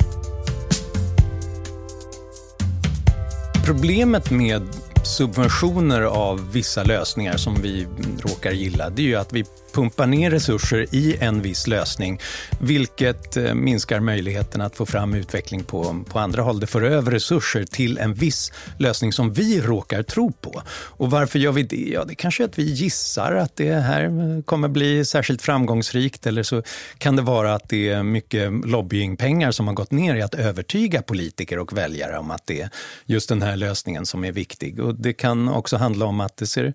Problemet med subventioner av vissa lösningar som vi råkar gilla, det är ju att vi pumpa ner resurser i en viss lösning, vilket eh, minskar möjligheten att få fram utveckling på, på andra håll. Det för över resurser till en viss lösning som vi råkar tro på. Och varför gör vi det? Ja, det kanske är att vi gissar att det här eh, kommer bli särskilt framgångsrikt eller så kan det vara att det är mycket lobbyingpengar som har gått ner i att övertyga politiker och väljare om att det är just den här lösningen som är viktig. Och det kan också handla om att det ser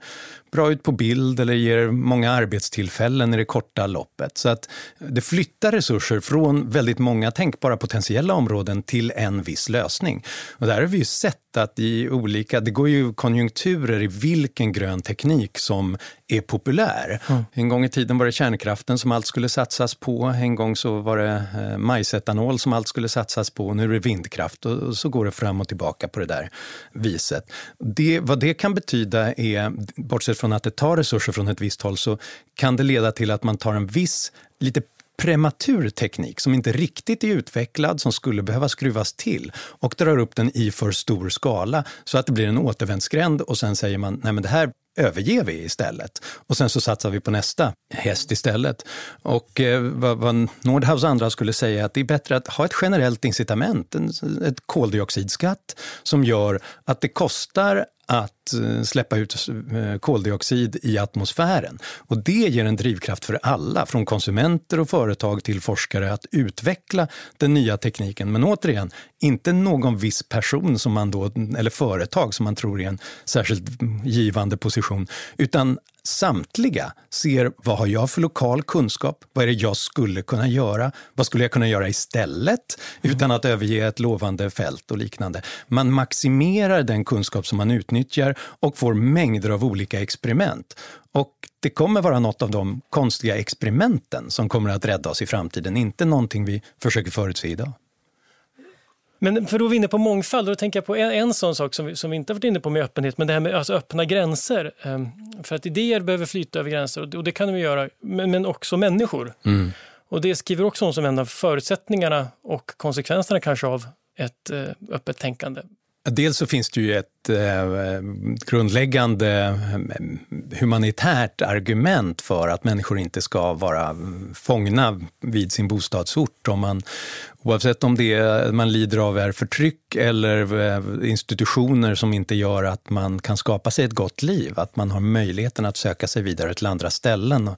bra ut på bild eller ger många arbetstillfällen i det korta loppet. Så att det flyttar resurser från väldigt många tänkbara potentiella områden till en viss lösning. Och där har vi ju sett att i olika, det går ju konjunkturer i vilken grön teknik som är populär. Mm. En gång i tiden var det kärnkraften som allt skulle satsas på. En gång så var det eh, majsetanol som allt skulle satsas på. Nu är det vindkraft och så går det fram och tillbaka på det där viset. Det, vad det kan betyda är, bortsett från att det tar resurser från ett visst håll, så kan det leda till att man tar en viss, lite prematur teknik som inte riktigt är utvecklad, som skulle behöva skruvas till och drar upp den i för stor skala så att det blir en återvändsgränd och sen säger man nej men det här överger vi istället. Och sen så satsar vi på nästa häst istället. Och eh, vad, vad Nordhaus och andra skulle säga är att det är bättre att ha ett generellt incitament, en ett koldioxidskatt som gör att det kostar att eh, släppa ut eh, koldioxid i atmosfären. Och det ger en drivkraft för alla, från konsumenter och företag till forskare, att utveckla den nya tekniken. Men återigen, inte någon viss person som man då, eller företag som man tror är en särskilt givande position, utan samtliga ser vad har jag för lokal kunskap? Vad är det jag skulle kunna göra? Vad skulle jag kunna göra istället utan att överge ett lovande fält och liknande? Man maximerar den kunskap som man utnyttjar och får mängder av olika experiment. Och det kommer vara något av de konstiga experimenten som kommer att rädda oss i framtiden, inte någonting vi försöker förutse idag. Men för då är vi inne på mångfald, och då tänker jag på en, en sån sak som vi, som vi inte varit inne på med öppenhet, men det här med alltså öppna gränser. Um, för att idéer behöver flyta över gränser och det, och det kan de göra, men, men också människor. Mm. Och det skriver också om som en av förutsättningarna och konsekvenserna kanske av ett uh, öppet tänkande. Dels så finns det ju ett ett eh, grundläggande mm, humanitärt argument för att människor inte ska vara fångna vid sin bostadsort. Om man Oavsett om det man lider av är förtryck eller eh, institutioner som inte gör att man kan skapa sig ett gott liv. Att man har möjligheten att söka sig vidare till andra ställen. Och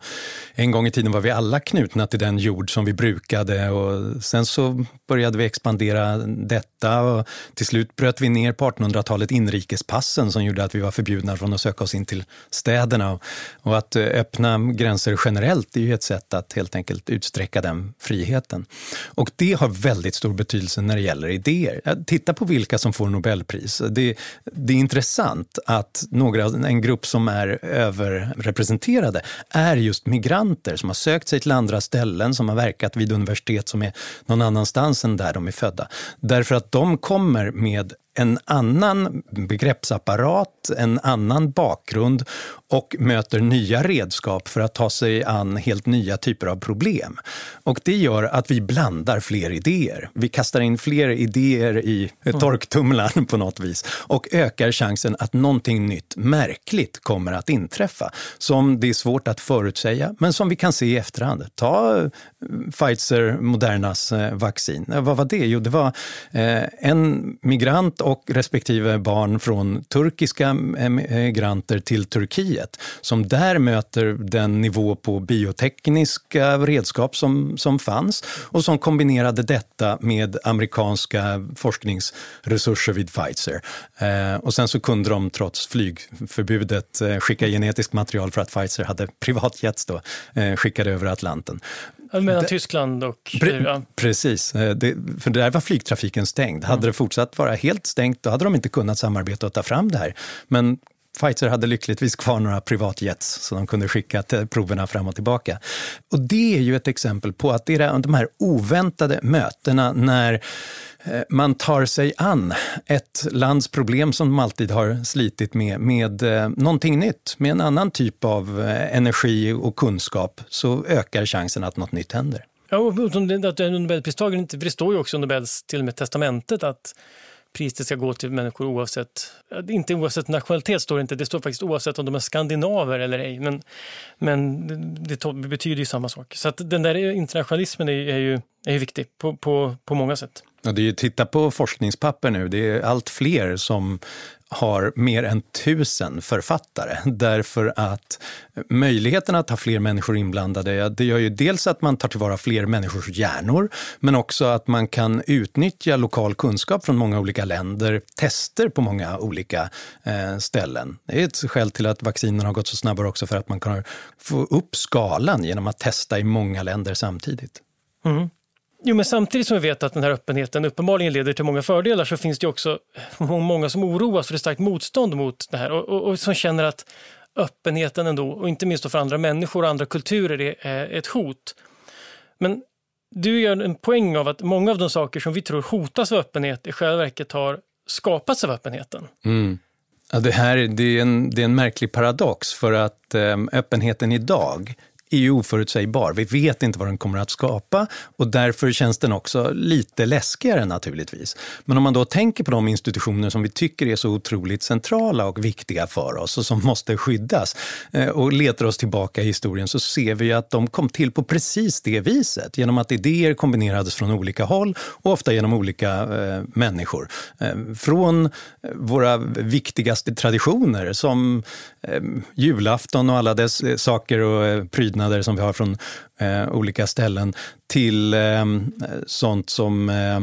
en gång i tiden var vi alla knutna till den jord som vi brukade och sen så började vi expandera detta och till slut bröt vi ner på 1800-talet inrikespassen som gjorde att vi var förbjudna från att söka oss in till städerna. Och att eh, öppna gränser generellt är ju ett sätt att helt enkelt utsträcka den friheten. Och det har väldigt stor betydelse när det gäller idéer. Titta på vilka som får Nobelpris. Det, det är intressant att några, en grupp som är överrepresenterade är just migranter som har sökt sig till andra ställen, som har verkat vid universitet som är någon annanstans än där de är födda. Därför att de kommer med en annan begreppsapparat, en annan bakgrund och möter nya redskap för att ta sig an helt nya typer av problem. Och det gör att vi blandar fler idéer. Vi kastar in fler idéer i mm. torktumlaren på något vis och ökar chansen att någonting nytt, märkligt, kommer att inträffa. Som det är svårt att förutsäga, men som vi kan se i efterhand. Ta eh, Pfizer Modernas eh, vaccin. Vad var det? Jo, det var eh, en migrant och respektive barn från turkiska migranter till Turkiet som där möter den nivå på biotekniska redskap som, som fanns och som kombinerade detta med amerikanska forskningsresurser vid Pfizer. Eh, och sen så kunde de trots flygförbudet eh, skicka genetiskt material för att Pfizer hade (laughs) privatjets då, eh, skickade över Atlanten. Mellan det, Tyskland och... Pre, ja. Precis, eh, det, för där var flygtrafiken stängd. Hade mm. det fortsatt vara helt stängt, då hade de inte kunnat samarbeta och ta fram det här. Men Pfizer hade lyckligtvis kvar några privatjets så de kunde skicka proverna fram och tillbaka. Och det är ju ett exempel på att det är de här oväntade mötena när Eh, man tar sig an ett lands problem som de alltid har slitit med, med eh, någonting nytt, med en annan typ av eh, energi och kunskap, så ökar chansen att något nytt händer. Ja, och att Nobelpristagaren inte, för det står ju också i Nobels till och med testamentet att priset ska gå till människor oavsett, inte oavsett nationalitet står det inte, det står faktiskt oavsett om de är skandinaver eller ej, men, men det, det betyder ju samma sak. Så att den där internationalismen är, är ju, är ju viktig på, på, på många sätt. Ja, det är ju, titta på forskningspapper nu, det är allt fler som har mer än tusen författare därför att möjligheten att ha fler människor inblandade, det gör ju dels att man tar tillvara fler människors hjärnor, men också att man kan utnyttja lokal kunskap från många olika länder, tester på många olika eh, ställen. Det är ett skäl till att vaccinen har gått så snabbare också för att man kan få upp skalan genom att testa i många länder samtidigt. Mm. Jo, men samtidigt som vi vet att den här öppenheten uppenbarligen leder till många fördelar så finns det också (laughs) många som oroas för ett starkt motstånd mot det här och, och, och som känner att öppenheten ändå, och inte minst för andra människor och andra kulturer, är ett hot. Men du gör en poäng av att många av de saker som vi tror hotas av öppenhet i själva verket har skapats av öppenheten. Mm. Ja, det här det är, en, det är en märklig paradox för att eh, öppenheten idag är ju oförutsägbar. Vi vet inte vad den kommer att skapa och därför känns den också lite läskigare naturligtvis. Men om man då tänker på de institutioner som vi tycker är så otroligt centrala och viktiga för oss och som måste skyddas eh, och letar oss tillbaka i historien så ser vi att de kom till på precis det viset. Genom att idéer kombinerades från olika håll och ofta genom olika eh, människor. Eh, från eh, våra viktigaste traditioner som eh, julafton och alla dess eh, saker och eh, byggnader som vi har från eh, olika ställen till eh, sånt som eh,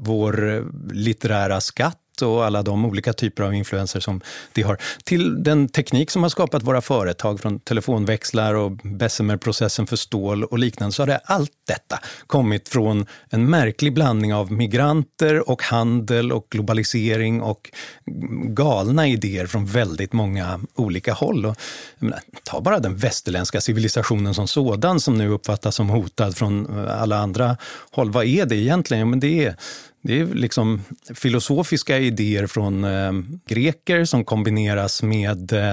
vår litterära skatt och alla de olika typer av influenser som det har, till den teknik som har skapat våra företag, från telefonväxlar och Bessemer-processen för stål och liknande, så har det allt detta kommit från en märklig blandning av migranter och handel och globalisering och galna idéer från väldigt många olika håll. Och, menar, ta bara den västerländska civilisationen som sådan som nu uppfattas som hotad från alla andra håll. Vad är det egentligen? Men det är det är liksom filosofiska idéer från eh, greker som kombineras med eh,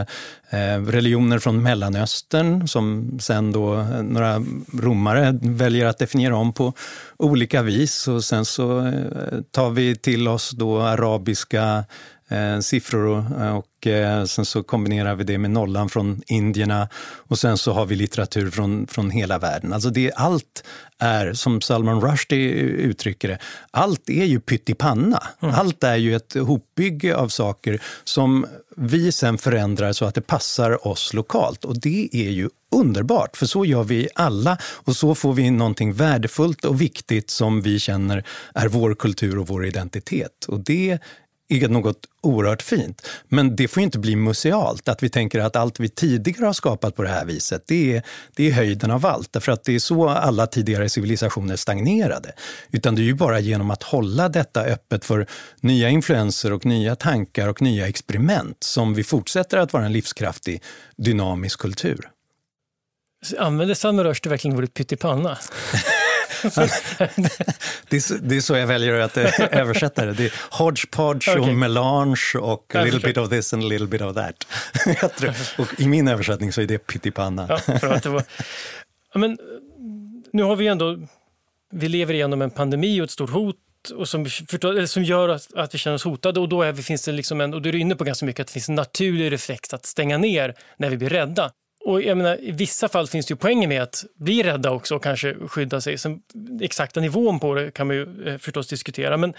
eh religioner från Mellanöstern som sen då eh, några romare väljer att definiera om på olika vis. Och sen så eh, tar vi till oss då arabiska eh, siffror och, eh, och eh, sen så kombinerar vi det med nollan från indierna och sen så har vi litteratur från, från hela världen. Alltså det, allt är, som Salman Rushdie uttrycker det, allt är ju pyttipanna. Mm. Allt är ju ett hopbygge av saker som vi sen förändrar så att det passar oss lokalt. Och det är ju underbart, för så gör vi alla och så får vi någonting värdefullt och viktigt som vi känner är vår kultur och vår identitet. Och det är något oerhört fint. Men det får inte bli musealt, att vi tänker att allt vi tidigare har skapat på det här viset, det är, det är höjden av allt. Därför att det är så alla tidigare civilisationer stagnerade. Utan det är ju bara genom att hålla detta öppet för nya influenser och nya tankar och nya experiment som vi fortsätter att vara en livskraftig, dynamisk kultur. Använder Salman Rushdie verkligen ordet pyttipanna? (laughs) det, är så, det är så jag väljer att eh, (laughs) översätta det. Det är hodgepodge okay. och melange och a little bit of this and a little bit of that. (laughs) tror, och I min översättning så är det pyttipanna. Ja, det var, men, nu har vi ändå, vi lever igenom en pandemi och ett stort hot och som, som gör att, att vi känner oss hotade. Och då är, finns det liksom en, och du är inne på ganska mycket att det finns en naturlig reflex att stänga ner när vi blir rädda. Och jag menar, I vissa fall finns det ju poänger med att bli rädda också och kanske skydda sig. Sen, exakta nivån på det kan man ju eh, förstås diskutera. Men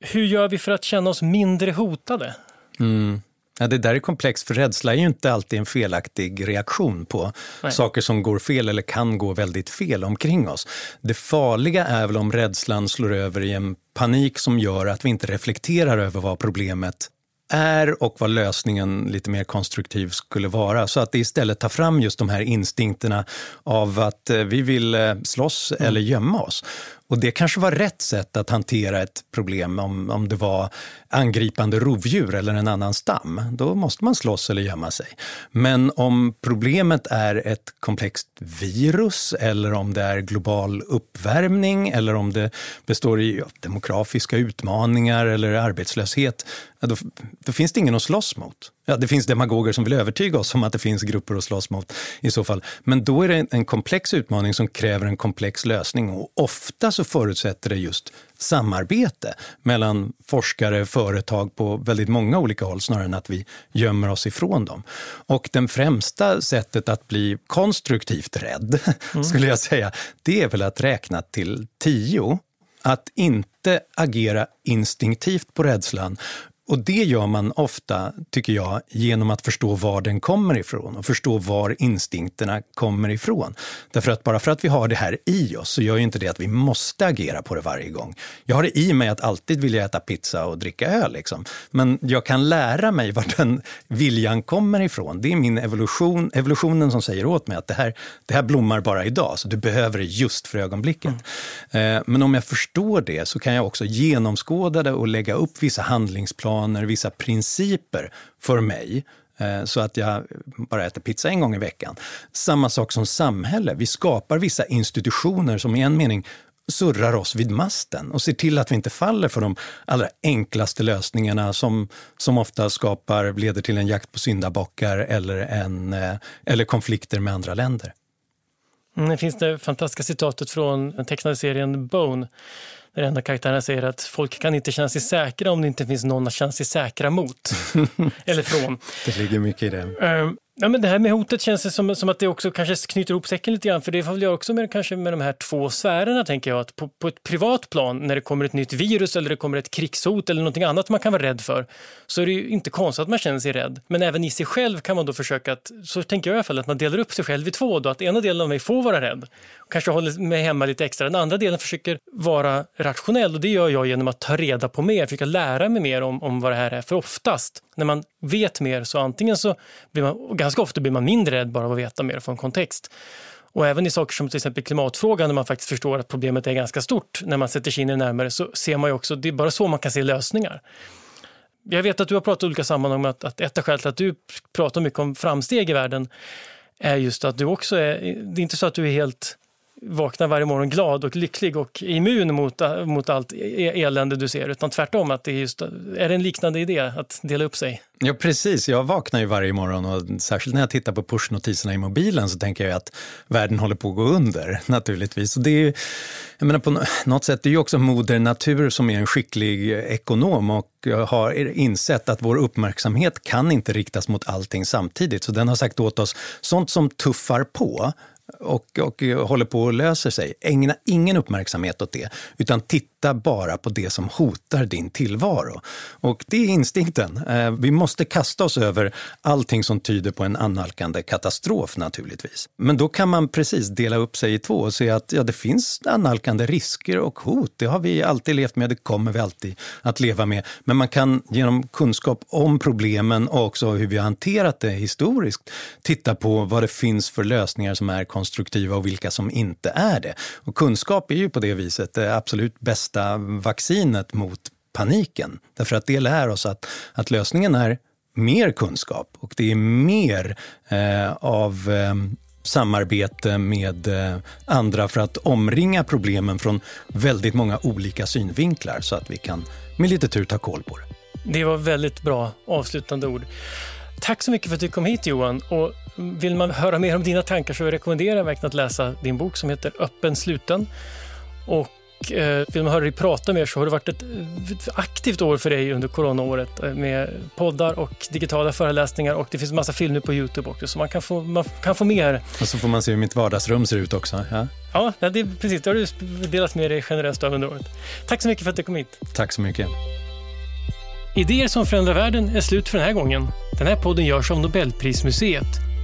hur gör vi för att känna oss mindre hotade? Mm. Ja, det där är komplext, för rädsla är ju inte alltid en felaktig reaktion på Nej. saker som går fel eller kan gå väldigt fel omkring oss. Det farliga är väl om rädslan slår över i en panik som gör att vi inte reflekterar över vad problemet är och vad lösningen lite mer konstruktiv skulle vara. Så att det istället tar fram just de här instinkterna av att eh, vi vill eh, slåss mm. eller gömma oss. Och det kanske var rätt sätt att hantera ett problem om, om det var angripande rovdjur eller en annan stam. Då måste man slåss eller gömma sig. Men om problemet är ett komplext virus eller om det är global uppvärmning eller om det består i demografiska utmaningar eller arbetslöshet, då, då finns det ingen att slåss mot. Ja, det finns demagoger som vill övertyga oss om att det finns grupper att slåss mot i så fall. Men då är det en komplex utmaning som kräver en komplex lösning och ofta så förutsätter det just samarbete mellan forskare, företag på väldigt många olika håll snarare än att vi gömmer oss ifrån dem. Och det främsta sättet att bli konstruktivt rädd, (laughs) mm. skulle jag säga, det är väl att räkna till tio. Att inte agera instinktivt på rädslan och det gör man ofta, tycker jag, genom att förstå var den kommer ifrån och förstå var instinkterna kommer ifrån. Därför att bara för att vi har det här i oss så gör ju inte det att vi måste agera på det varje gång. Jag har det i mig att alltid vilja äta pizza och dricka öl. Liksom. Men jag kan lära mig var den viljan kommer ifrån. Det är min evolution, evolutionen som säger åt mig att det här, det här blommar bara idag, så du behöver det just för ögonblicket. Mm. Men om jag förstår det så kan jag också genomskåda det och lägga upp vissa handlingsplaner planer, vissa principer för mig eh, så att jag bara äter pizza en gång i veckan. Samma sak som samhälle. Vi skapar vissa institutioner som i en mening surrar oss vid masten och ser till att vi inte faller för de allra enklaste lösningarna som, som ofta skapar, leder till en jakt på syndabockar eller, en, eh, eller konflikter med andra länder. Det finns det fantastiska citatet från den tecknade serien Bone där en av karaktärerna säger att folk kan inte känna sig säkra om det inte finns någon att känna sig säkra mot. (laughs) Eller från. Det ligger mycket i det. Um, Ja, men det här med hotet känns det som, som att det också kanske knyter ihop säcken lite grann. För det har väl jag också med, kanske med de här två sfärerna, tänker jag. Att på, på, ett privat plan, när det kommer ett nytt virus eller det kommer ett krigshot eller någonting annat man kan vara rädd för, så är det ju inte konstigt att man känner sig rädd. Men även i sig själv kan man då försöka att, så tänker jag i alla fall, att man delar upp sig själv i två. Då, att ena delen av mig får vara rädd, och kanske håller mig hemma lite extra. Den andra delen försöker vara rationell och det gör jag genom att ta reda på mer, försöka lära mig mer om, om vad det här är. För oftast, när man vet mer, så antingen så blir man, ganska ofta blir man mindre rädd bara av att veta mer från kontext. Och även i saker som till exempel klimatfrågan, när man faktiskt förstår att problemet är ganska stort, när man sätter sig in i det närmare, så ser man ju också, det är bara så man kan se lösningar. Jag vet att du har pratat i olika sammanhang om att, att ett av skälen till att du pratar mycket om framsteg i världen är just att du också är, det är inte så att du är helt vaknar varje morgon glad och lycklig och immun mot, mot allt e-, elände du ser, utan tvärtom. Att det är, just, är det en liknande idé att dela upp sig? Ja, precis. Jag vaknar ju varje morgon och särskilt när jag tittar på pushnotiserna i mobilen så tänker jag att världen håller på att gå under naturligtvis. Och det är, jag menar, på något sätt, det är ju också moder natur som är en skicklig ekonom och har insett att vår uppmärksamhet kan inte riktas mot allting samtidigt. Så den har sagt åt oss, sånt som tuffar på, och, och eh, håller på och löser sig. Ägna ingen uppmärksamhet åt det, utan titta bara på det som hotar din tillvaro. Och det är instinkten. Eh, vi måste kasta oss över allting som tyder på en annalkande katastrof naturligtvis. Men då kan man precis dela upp sig i två och se att ja, det finns annalkande risker och hot. Det har vi alltid levt med, det kommer vi alltid att leva med. Men man kan genom kunskap om problemen och också hur vi har hanterat det historiskt titta på vad det finns för lösningar som är konstruktiva och vilka som inte är det. Och kunskap är ju på det viset det absolut bästa vaccinet mot paniken. Därför att det lär oss att, att lösningen är mer kunskap och det är mer eh, av eh, samarbete med eh, andra för att omringa problemen från väldigt många olika synvinklar så att vi kan med lite tur ta koll på det. Det var väldigt bra avslutande ord. Tack så mycket för att du kom hit Johan. Och vill man höra mer om dina tankar så rekommenderar jag verkligen att läsa din bok som heter Öppen sluten. Och eh, vill man höra dig prata mer så har det varit ett, ett aktivt år för dig under coronaåret eh, med poddar och digitala föreläsningar och det finns massa filmer på Youtube också så man kan få, man kan få mer. Och så får man se hur mitt vardagsrum ser ut också. Ja, ja det är precis. Det har du delat med dig generöst under året. Tack så mycket för att du kom hit. Tack så mycket. Idéer som förändrar världen är slut för den här gången. Den här podden görs av Nobelprismuseet.